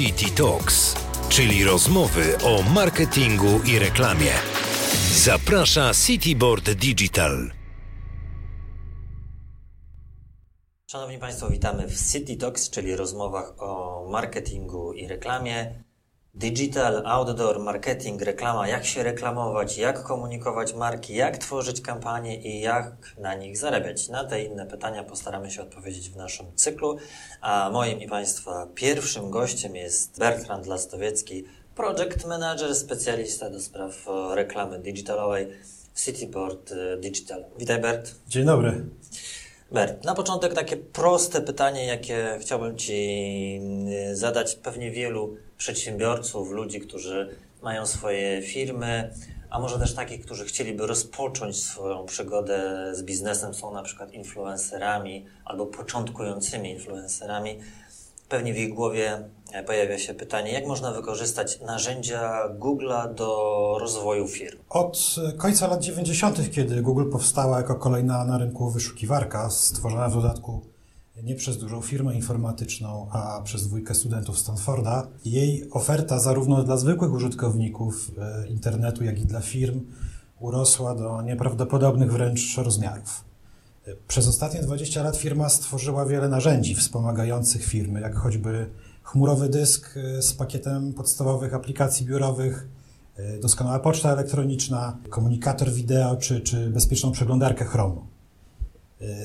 City Talks, czyli rozmowy o marketingu i reklamie. Zaprasza Cityboard Digital. Szanowni Państwo, witamy w City Talks, czyli rozmowach o marketingu i reklamie. Digital, outdoor, marketing, reklama, jak się reklamować, jak komunikować marki, jak tworzyć kampanie i jak na nich zarabiać. Na te inne pytania postaramy się odpowiedzieć w naszym cyklu. A moim i Państwa pierwszym gościem jest Bertrand Lastowiecki, project manager, specjalista do spraw reklamy digitalowej Cityboard Digital. Witaj Bert. Dzień dobry. Bert, na początek takie proste pytanie, jakie chciałbym Ci zadać. Pewnie wielu przedsiębiorców, ludzi, którzy mają swoje firmy, a może też takich, którzy chcieliby rozpocząć swoją przygodę z biznesem, są na przykład influencerami albo początkującymi influencerami. Pewnie w ich głowie pojawia się pytanie, jak można wykorzystać narzędzia Google'a do rozwoju firm? Od końca lat 90., kiedy Google powstała jako kolejna na rynku wyszukiwarka, stworzona w dodatku nie przez dużą firmę informatyczną, a przez dwójkę studentów Stanforda, jej oferta zarówno dla zwykłych użytkowników e, internetu, jak i dla firm urosła do nieprawdopodobnych wręcz rozmiarów. E, przez ostatnie 20 lat firma stworzyła wiele narzędzi wspomagających firmy, jak choćby chmurowy dysk e, z pakietem podstawowych aplikacji biurowych, doskonała poczta elektroniczna, komunikator wideo czy, czy bezpieczną przeglądarkę Chromu.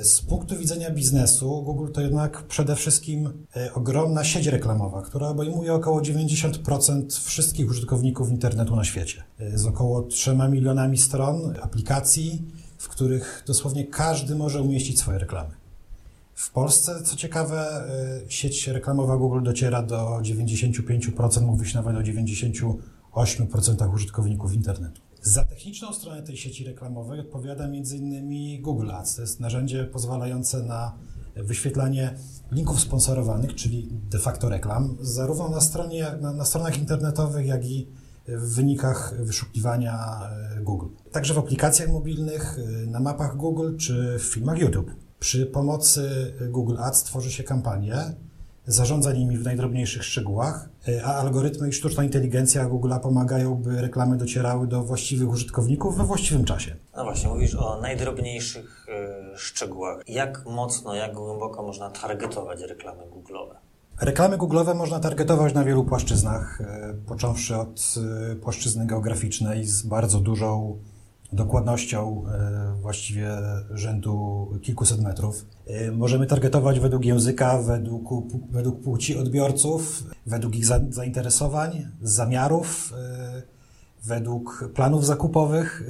Z punktu widzenia biznesu, Google to jednak przede wszystkim e, ogromna sieć reklamowa, która obejmuje około 90% wszystkich użytkowników internetu na świecie. E, z około 3 milionami stron, aplikacji, w których dosłownie każdy może umieścić swoje reklamy. W Polsce, co ciekawe, e, sieć reklamowa Google dociera do 95%, mówi się nawet o 98% użytkowników internetu. Za techniczną stronę tej sieci reklamowej odpowiada m.in. Google Ads. To jest narzędzie pozwalające na wyświetlanie linków sponsorowanych, czyli de facto reklam, zarówno na, stronie, na, na stronach internetowych, jak i w wynikach wyszukiwania e, Google. Także w aplikacjach mobilnych, e, na mapach Google czy w filmach YouTube. Przy pomocy Google Ads tworzy się kampanie, zarządza nimi w najdrobniejszych szczegółach, e, a algorytmy i sztuczna inteligencja Google'a pomagają, by reklamy docierały do właściwych użytkowników we właściwym czasie. No właśnie, mówisz o najdrobniejszych y, szczegółach. Jak mocno, jak głęboko można targetować reklamy Google'owe? Reklamy Google'owe można targetować na wielu płaszczyznach, e, począwszy od płaszczyzny geograficznej z bardzo dużą dokładnością e, właściwie rzędu kilkuset metrów. E, możemy targetować według języka, według, według płci odbiorców, według ich zainteresowań, zamiarów, e, według planów zakupowych.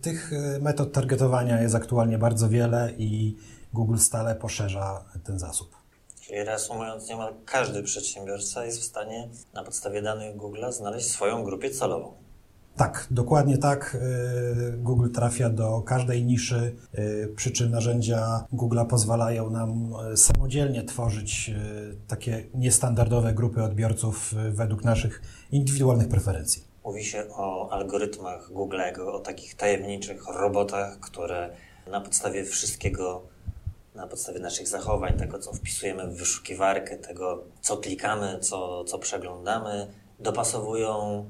Tych metod targetowania jest aktualnie bardzo wiele i Google stale poszerza ten zasób. Czyli reasumując, niemal każdy przedsiębiorca jest w stanie na podstawie danych Google znaleźć swoją grupę celową. Tak, dokładnie tak. Y, Google trafia do każdej niszy, y, przy czym narzędzia Google pozwalają nam y, samodzielnie tworzyć takie niestandardowe grupy odbiorców według naszych indywidualnych preferencji. Mówi się o algorytmach Google'ego, o takich tajemniczych robotach, które na podstawie wszystkiego, na podstawie naszych zachowań, tego co wpisujemy w wyszukiwarkę, tego co klikamy, co, co przeglądamy, dopasowują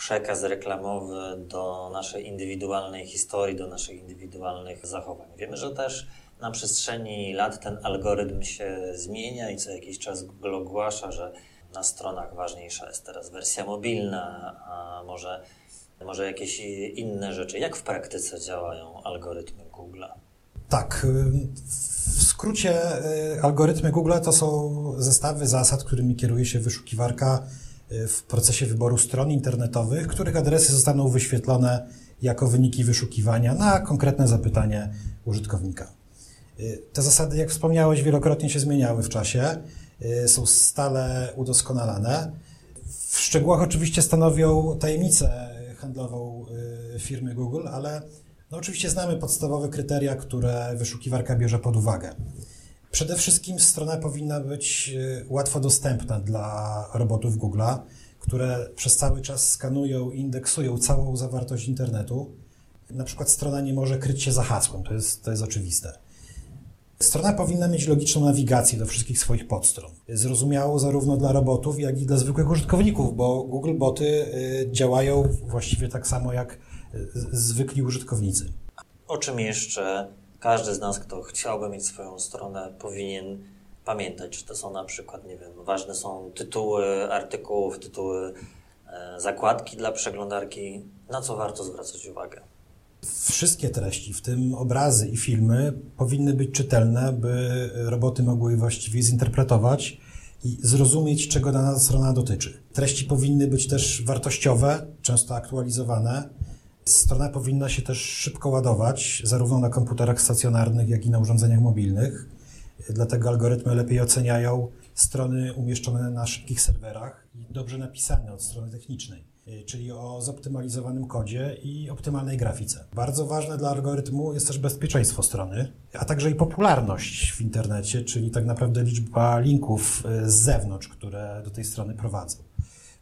przekaz reklamowy do naszej indywidualnej historii, do naszych indywidualnych zachowań. Wiemy, że też na przestrzeni lat ten algorytm się zmienia i co jakiś czas Google ogłasza, że na stronach ważniejsza jest teraz wersja mobilna, a może, może jakieś inne rzeczy. Jak w praktyce działają algorytmy Google? Tak. W skrócie, y, algorytmy Google to są zestawy zasad, którymi kieruje się wyszukiwarka w procesie wyboru stron internetowych, których adresy zostaną wyświetlone jako wyniki wyszukiwania na konkretne zapytanie użytkownika. Y, te zasady, jak wspomniałeś, wielokrotnie się zmieniały w czasie, y, są stale udoskonalane. W szczegółach oczywiście stanowią tajemnicę handlową y, firmy Google, ale no oczywiście znamy podstawowe kryteria, które wyszukiwarka bierze pod uwagę. Przede wszystkim strona powinna być e, łatwo dostępna dla robotów Google'a, które przez cały czas skanują i indeksują całą zawartość internetu. Na przykład strona nie może kryć się za hasłem, to jest, to jest oczywiste. Strona powinna mieć logiczną nawigację do wszystkich swoich podstron. Zrozumiałą zarówno dla robotów, jak i dla zwykłych użytkowników, bo Google boty y, działają właściwie tak samo jak y, zwykli użytkownicy. O czym jeszcze każdy z nas, kto chciałby mieć swoją stronę, powinien pamiętać, czy to są na przykład, nie wiem, ważne są tytuły artykułów, tytuły e, zakładki dla przeglądarki, na co warto zwracać uwagę. Wszystkie treści, w tym obrazy i filmy, powinny być czytelne, by roboty mogły je właściwie zinterpretować i zrozumieć, czego dana strona dotyczy. Treści powinny być też wartościowe, często aktualizowane. Strona powinna się też szybko ładować, zarówno na komputerach stacjonarnych, jak i na urządzeniach mobilnych. Dlatego algorytmy lepiej oceniają strony umieszczone na szybkich serwerach i dobrze napisane od strony technicznej, y, czyli o zoptymalizowanym kodzie i optymalnej grafice. Bardzo ważne dla algorytmu jest też bezpieczeństwo strony, a także i popularność w internecie, czyli tak naprawdę liczba linków y, z zewnątrz, które do tej strony prowadzą.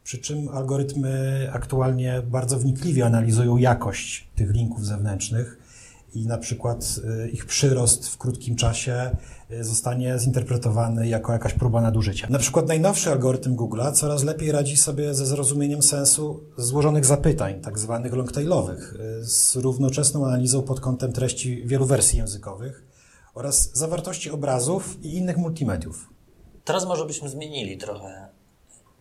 Przy czym algorytmy aktualnie bardzo wnikliwie analizują jakość tych linków zewnętrznych i na przykład y, ich przyrost w krótkim czasie y, zostanie zinterpretowany jako jakaś próba nadużycia. Na przykład najnowszy algorytm Google'a coraz lepiej radzi sobie ze zrozumieniem sensu złożonych zapytań, tak zwanych longtailowych, y, z równoczesną analizą pod kątem treści wielu wersji językowych oraz zawartości obrazów i innych multimediów. Teraz może byśmy zmienili trochę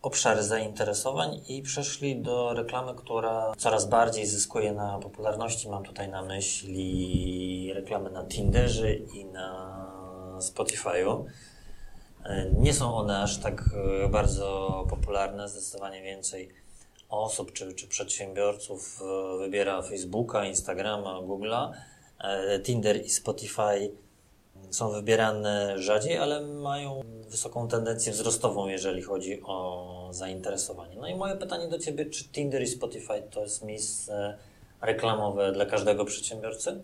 obszary zainteresowań i przeszli do reklamy, która coraz bardziej zyskuje na popularności. Mam tutaj na myśli reklamy na Tinderze i na Spotify'u. Nie są one aż tak e, bardzo popularne, zdecydowanie więcej osób czy, czy przedsiębiorców e, wybiera Facebooka, Instagrama, Google'a. E, Tinder i Spotify są wybierane rzadziej, ale mają wysoką tendencję wzrostową, jeżeli chodzi o zainteresowanie. No i moje pytanie do Ciebie, czy Tinder i Spotify to jest miejsce reklamowe dla każdego przedsiębiorcy?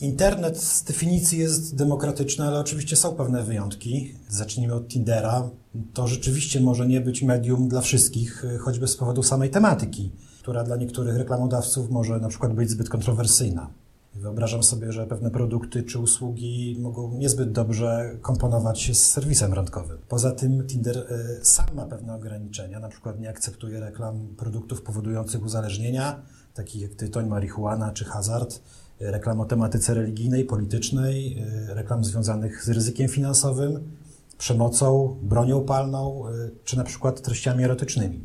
Internet z definicji jest demokratyczny, ale oczywiście są pewne wyjątki. Zacznijmy od Tindera. To rzeczywiście może nie być medium dla wszystkich, choćby z powodu samej tematyki, która dla niektórych reklamodawców może na przykład być zbyt kontrowersyjna. Wyobrażam sobie, że pewne produkty czy usługi mogą niezbyt dobrze komponować się z serwisem randkowym. Poza tym Tinder e, sam ma pewne ograniczenia, na przykład nie akceptuje reklam produktów powodujących uzależnienia, takich jak tytoń, marihuana czy hazard, e, reklam o tematyce religijnej, politycznej, e, reklam związanych z ryzykiem finansowym, przemocą, bronią palną czy na przykład treściami erotycznymi.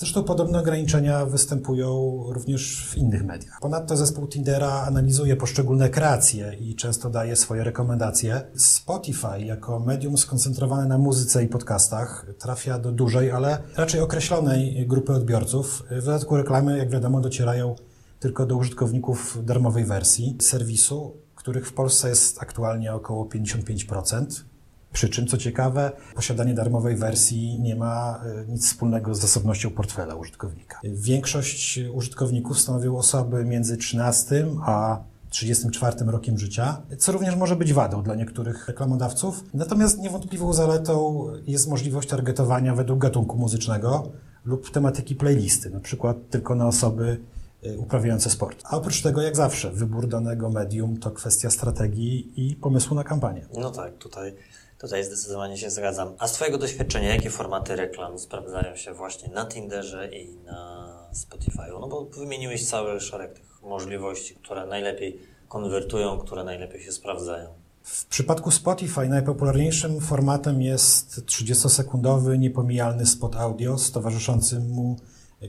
Zresztą podobne ograniczenia występują również w innych mediach. Ponadto zespół Tindera analizuje poszczególne kreacje i często daje swoje rekomendacje. Spotify jako medium skoncentrowane na muzyce i podcastach trafia do dużej, ale raczej określonej grupy odbiorców. W dodatku reklamy, jak wiadomo, docierają tylko do użytkowników darmowej wersji serwisu, których w Polsce jest aktualnie około 55%. Przy czym, co ciekawe, posiadanie darmowej wersji nie ma e, nic wspólnego z zasobnością portfela użytkownika. Większość użytkowników stanowią osoby między 13 a 34 rokiem życia, co również może być wadą dla niektórych reklamodawców. Natomiast niewątpliwą zaletą jest możliwość targetowania według gatunku muzycznego lub tematyki playlisty, na przykład tylko na osoby e, uprawiające sport. A oprócz tego, jak zawsze, wybór danego medium to kwestia strategii i pomysłu na kampanię. No tak, tutaj Tutaj zdecydowanie się zgadzam. A z Twojego doświadczenia, jakie formaty reklam sprawdzają się właśnie na Tinderze i na Spotify'u? No bo wymieniłeś cały szereg tych możliwości, które najlepiej konwertują, które najlepiej się sprawdzają. W przypadku Spotify najpopularniejszym formatem jest 30-sekundowy, niepomijalny spot audio z towarzyszącym mu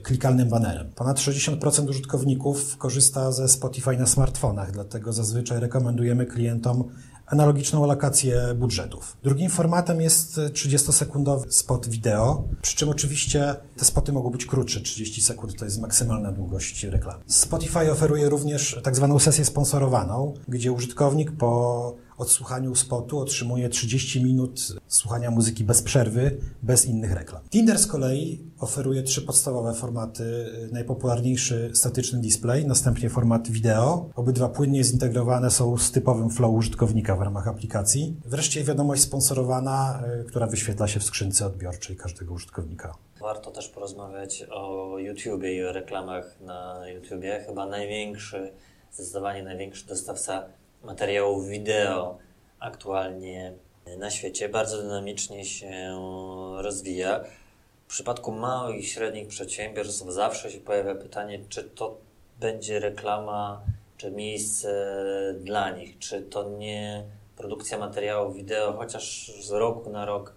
klikalnym banerem. Ponad 60% użytkowników korzysta ze Spotify na smartfonach, dlatego zazwyczaj rekomendujemy klientom analogiczną alokację budżetów. Drugim formatem jest 30-sekundowy spot wideo, przy czym oczywiście te spoty mogą być krótsze, 30 sekund to jest maksymalna długość reklamy. Spotify oferuje również tak zwaną sesję sponsorowaną, gdzie użytkownik po odsłuchaniu spotu otrzymuje 30 minut słuchania muzyki bez przerwy, bez innych reklam. Tinder z kolei oferuje trzy podstawowe formaty. Najpopularniejszy statyczny display, następnie format wideo. Obydwa płynnie zintegrowane są z typowym flow użytkownika w ramach aplikacji. Wreszcie wiadomość sponsorowana, y, która wyświetla się w skrzynce odbiorczej każdego użytkownika. Warto też porozmawiać o YouTubie i o reklamach na YouTubie. Chyba największy, zdecydowanie największy dostawca materiałów wideo aktualnie na świecie. Bardzo dynamicznie się rozwija. W przypadku małych i średnich przedsiębiorstw zawsze się pojawia pytanie, czy to będzie reklama, czy miejsce dla nich, czy to nie produkcja materiałów wideo, chociaż z roku na rok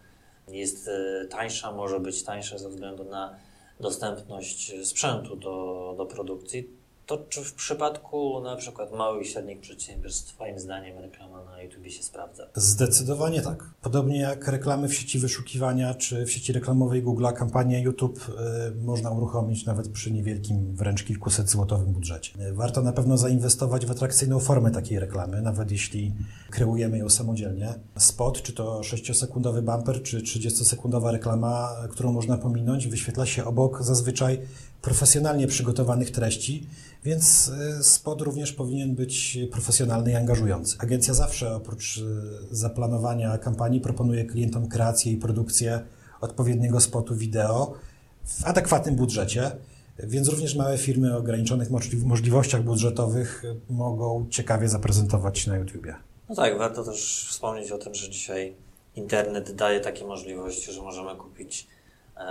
jest e, tańsza, może być tańsza ze względu na dostępność sprzętu do, do produkcji to czy w przypadku na przykład małych i średnich przedsiębiorstw, Twoim zdaniem reklama na YouTube się sprawdza? Zdecydowanie tak. Podobnie jak reklamy w sieci wyszukiwania czy w sieci reklamowej Google, kampanię YouTube y, można uruchomić nawet przy niewielkim, wręcz kilkuset złotowym budżecie. Warto na pewno zainwestować w atrakcyjną formę takiej reklamy, nawet jeśli kreujemy ją samodzielnie. Spot, czy to 6-sekundowy bumper, czy 30-sekundowa reklama, którą można pominąć, wyświetla się obok zazwyczaj profesjonalnie przygotowanych treści, więc y, spot również powinien być profesjonalny i angażujący. Agencja zawsze oprócz y, zaplanowania kampanii proponuje klientom kreację i produkcję odpowiedniego spotu wideo w adekwatnym budżecie. Więc również małe firmy o ograniczonych możliwościach budżetowych mogą ciekawie zaprezentować na YouTubie. No tak, warto też wspomnieć o tym, że dzisiaj internet daje takie możliwości, że możemy kupić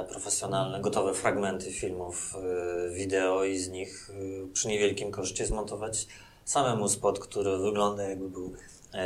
profesjonalne, gotowe fragmenty filmów e, wideo i z nich e, przy niewielkim koszcie zmontować samemu spot, który wygląda jakby był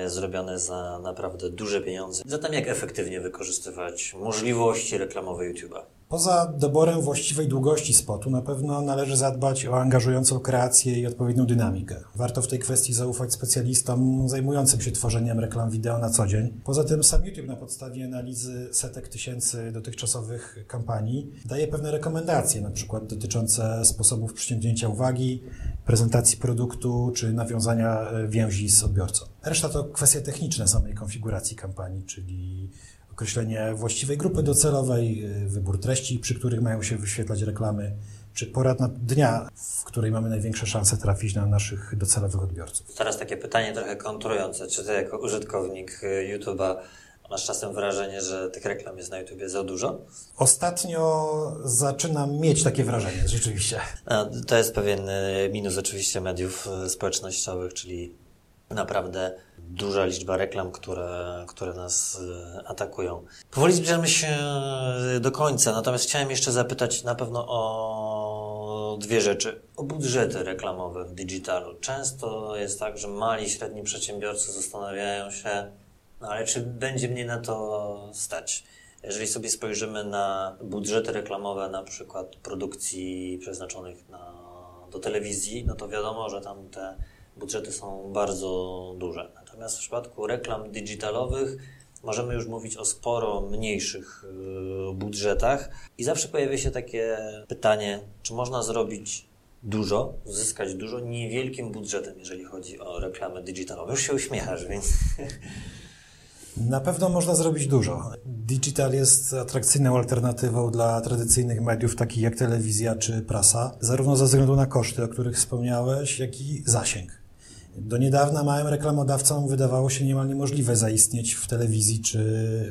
zrobiony za naprawdę duże pieniądze. Zatem jak efektywnie wykorzystywać możliwości reklamowe YouTube'a? Poza doborem właściwej długości spotu na pewno należy zadbać o angażującą kreację i odpowiednią dynamikę. Warto w tej kwestii zaufać specjalistom zajmującym się tworzeniem reklam wideo na co dzień. Poza tym sam YouTube na podstawie analizy setek tysięcy dotychczasowych kampanii daje pewne rekomendacje, na przykład dotyczące sposobów przyciągnięcia uwagi, prezentacji produktu czy nawiązania e, więzi z odbiorcą. Reszta to kwestie techniczne samej konfiguracji kampanii, czyli określenie właściwej grupy docelowej, y, wybór treści, przy których mają się wyświetlać reklamy, czy pora dnia, w której mamy największe szanse trafić na naszych docelowych odbiorców. Teraz takie pytanie trochę kontrujące. Czy ty jako użytkownik y, YouTube'a masz czasem wrażenie, że tych reklam jest na YouTubie za dużo? Ostatnio zaczynam mieć takie wrażenie, rzeczywiście. No, to jest pewien y, minus oczywiście mediów społecznościowych, czyli naprawdę duża liczba reklam, które, które nas e, atakują. Powoli zbliżamy się e, do końca, natomiast chciałem jeszcze zapytać na pewno o dwie rzeczy. O budżety reklamowe w digitalu. Często jest tak, że mali i średni przedsiębiorcy zastanawiają się, no ale czy będzie mnie na to stać? Jeżeli sobie spojrzymy na budżety reklamowe, na przykład produkcji przeznaczonych na, do telewizji, no to wiadomo, że tam te budżety są bardzo duże. Natomiast w przypadku reklam digitalowych możemy już mówić o sporo mniejszych y, budżetach i zawsze pojawia się takie pytanie, czy można zrobić dużo, zyskać dużo niewielkim budżetem, jeżeli chodzi o reklamę digitalową. Już się uśmiechasz, więc... Na pewno można zrobić dużo. Digital jest atrakcyjną alternatywą dla tradycyjnych mediów, takich jak telewizja czy prasa, zarówno ze względu na koszty, o których wspomniałeś, jak i zasięg. Do niedawna małym reklamodawcom wydawało się niemal niemożliwe zaistnieć w telewizji czy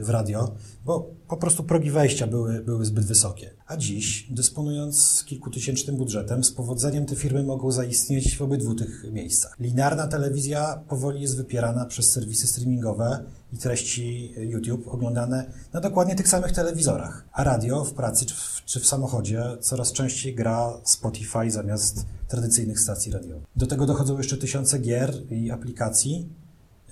w radio, bo po prostu progi wejścia były, były zbyt wysokie. A dziś, dysponując kilkutysięcznym budżetem, z powodzeniem te firmy mogą zaistnieć w obydwu tych miejscach. Linearna telewizja powoli jest wypierana przez serwisy streamingowe i treści YouTube oglądane na dokładnie tych samych telewizorach. A radio w pracy czy w, czy w samochodzie coraz częściej gra Spotify zamiast tradycyjnych stacji radiowych. Do tego dochodzą jeszcze tysiące gier i aplikacji,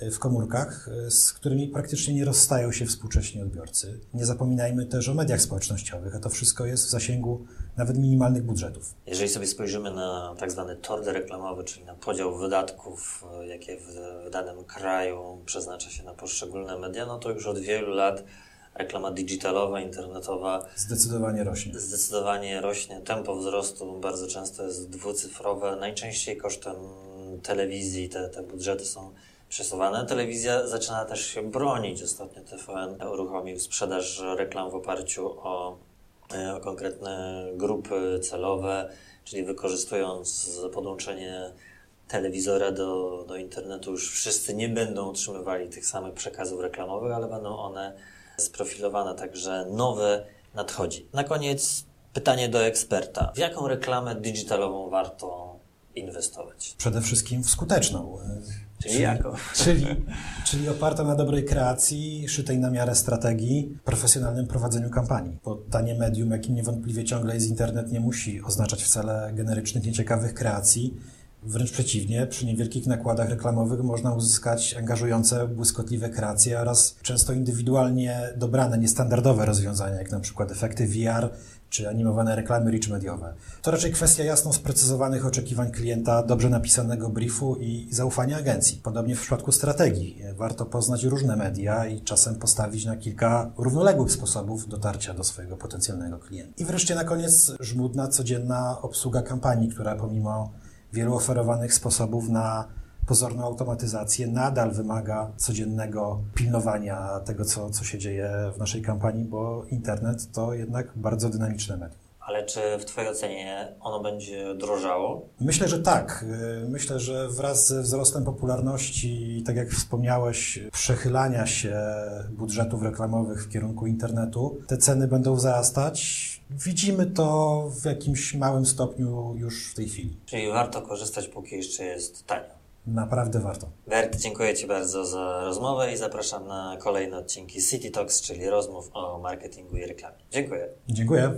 w komórkach, e, z którymi praktycznie nie rozstają się współcześni odbiorcy. Nie zapominajmy też o mediach społecznościowych, a to wszystko jest w zasięgu nawet minimalnych budżetów. Jeżeli sobie spojrzymy na tak zwany tord reklamowy, czyli na podział wydatków, e, jakie w danym kraju przeznacza się na poszczególne media, no to już od wielu lat reklama digitalowa, internetowa zdecydowanie rośnie. Zdecydowanie rośnie. Tempo wzrostu bardzo często jest dwucyfrowe, najczęściej kosztem telewizji te, te budżety są przesuwane. Telewizja zaczyna też się bronić. Ostatnio TVN uruchomił sprzedaż reklam w oparciu o, e, o konkretne grupy celowe, czyli wykorzystując podłączenie telewizora do, do internetu, już wszyscy nie będą otrzymywali tych samych przekazów reklamowych, ale będą one sprofilowane, także nowe nadchodzi. Na koniec pytanie do eksperta. W jaką reklamę digitalową warto inwestować? Przede wszystkim w skuteczną. Czyli jako? Czyli, czyli oparta na dobrej kreacji, szytej na miarę strategii, profesjonalnym prowadzeniu kampanii. Bo tanie medium, jakim niewątpliwie ciągle jest internet, nie musi oznaczać wcale generycznych, nieciekawych kreacji. Wręcz przeciwnie, przy niewielkich nakładach reklamowych można uzyskać angażujące, błyskotliwe kreacje oraz często indywidualnie dobrane, niestandardowe rozwiązania, jak na przykład efekty VR czy animowane reklamy rich mediowe. To raczej kwestia jasno sprecyzowanych oczekiwań klienta, dobrze napisanego briefu i zaufania agencji. Podobnie w przypadku strategii. Warto poznać różne media i czasem postawić na kilka równoległych sposobów dotarcia do swojego potencjalnego klienta. I wreszcie na koniec żmudna, codzienna obsługa kampanii, która pomimo wielu oferowanych sposobów na pozorną automatyzację nadal wymaga codziennego pilnowania tego, co, co się dzieje w naszej kampanii, bo internet to jednak bardzo dynamiczne medium. Ale czy w Twojej ocenie ono będzie drożało? Myślę, że tak. Myślę, że wraz ze wzrostem popularności, tak jak wspomniałeś, przechylania się budżetów reklamowych w kierunku internetu, te ceny będą wzrastać. Widzimy to w jakimś małym stopniu już w tej chwili. Czyli warto korzystać, póki jeszcze jest tanio. Naprawdę warto. Bert, dziękuję Ci bardzo za rozmowę i zapraszam na kolejne odcinki City Talks, czyli rozmów o marketingu i reklamie. Dziękuję. Dziękuję.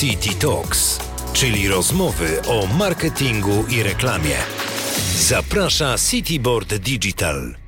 City Talks, czyli rozmowy o marketingu i reklamie. Zaprasza Cityboard Digital.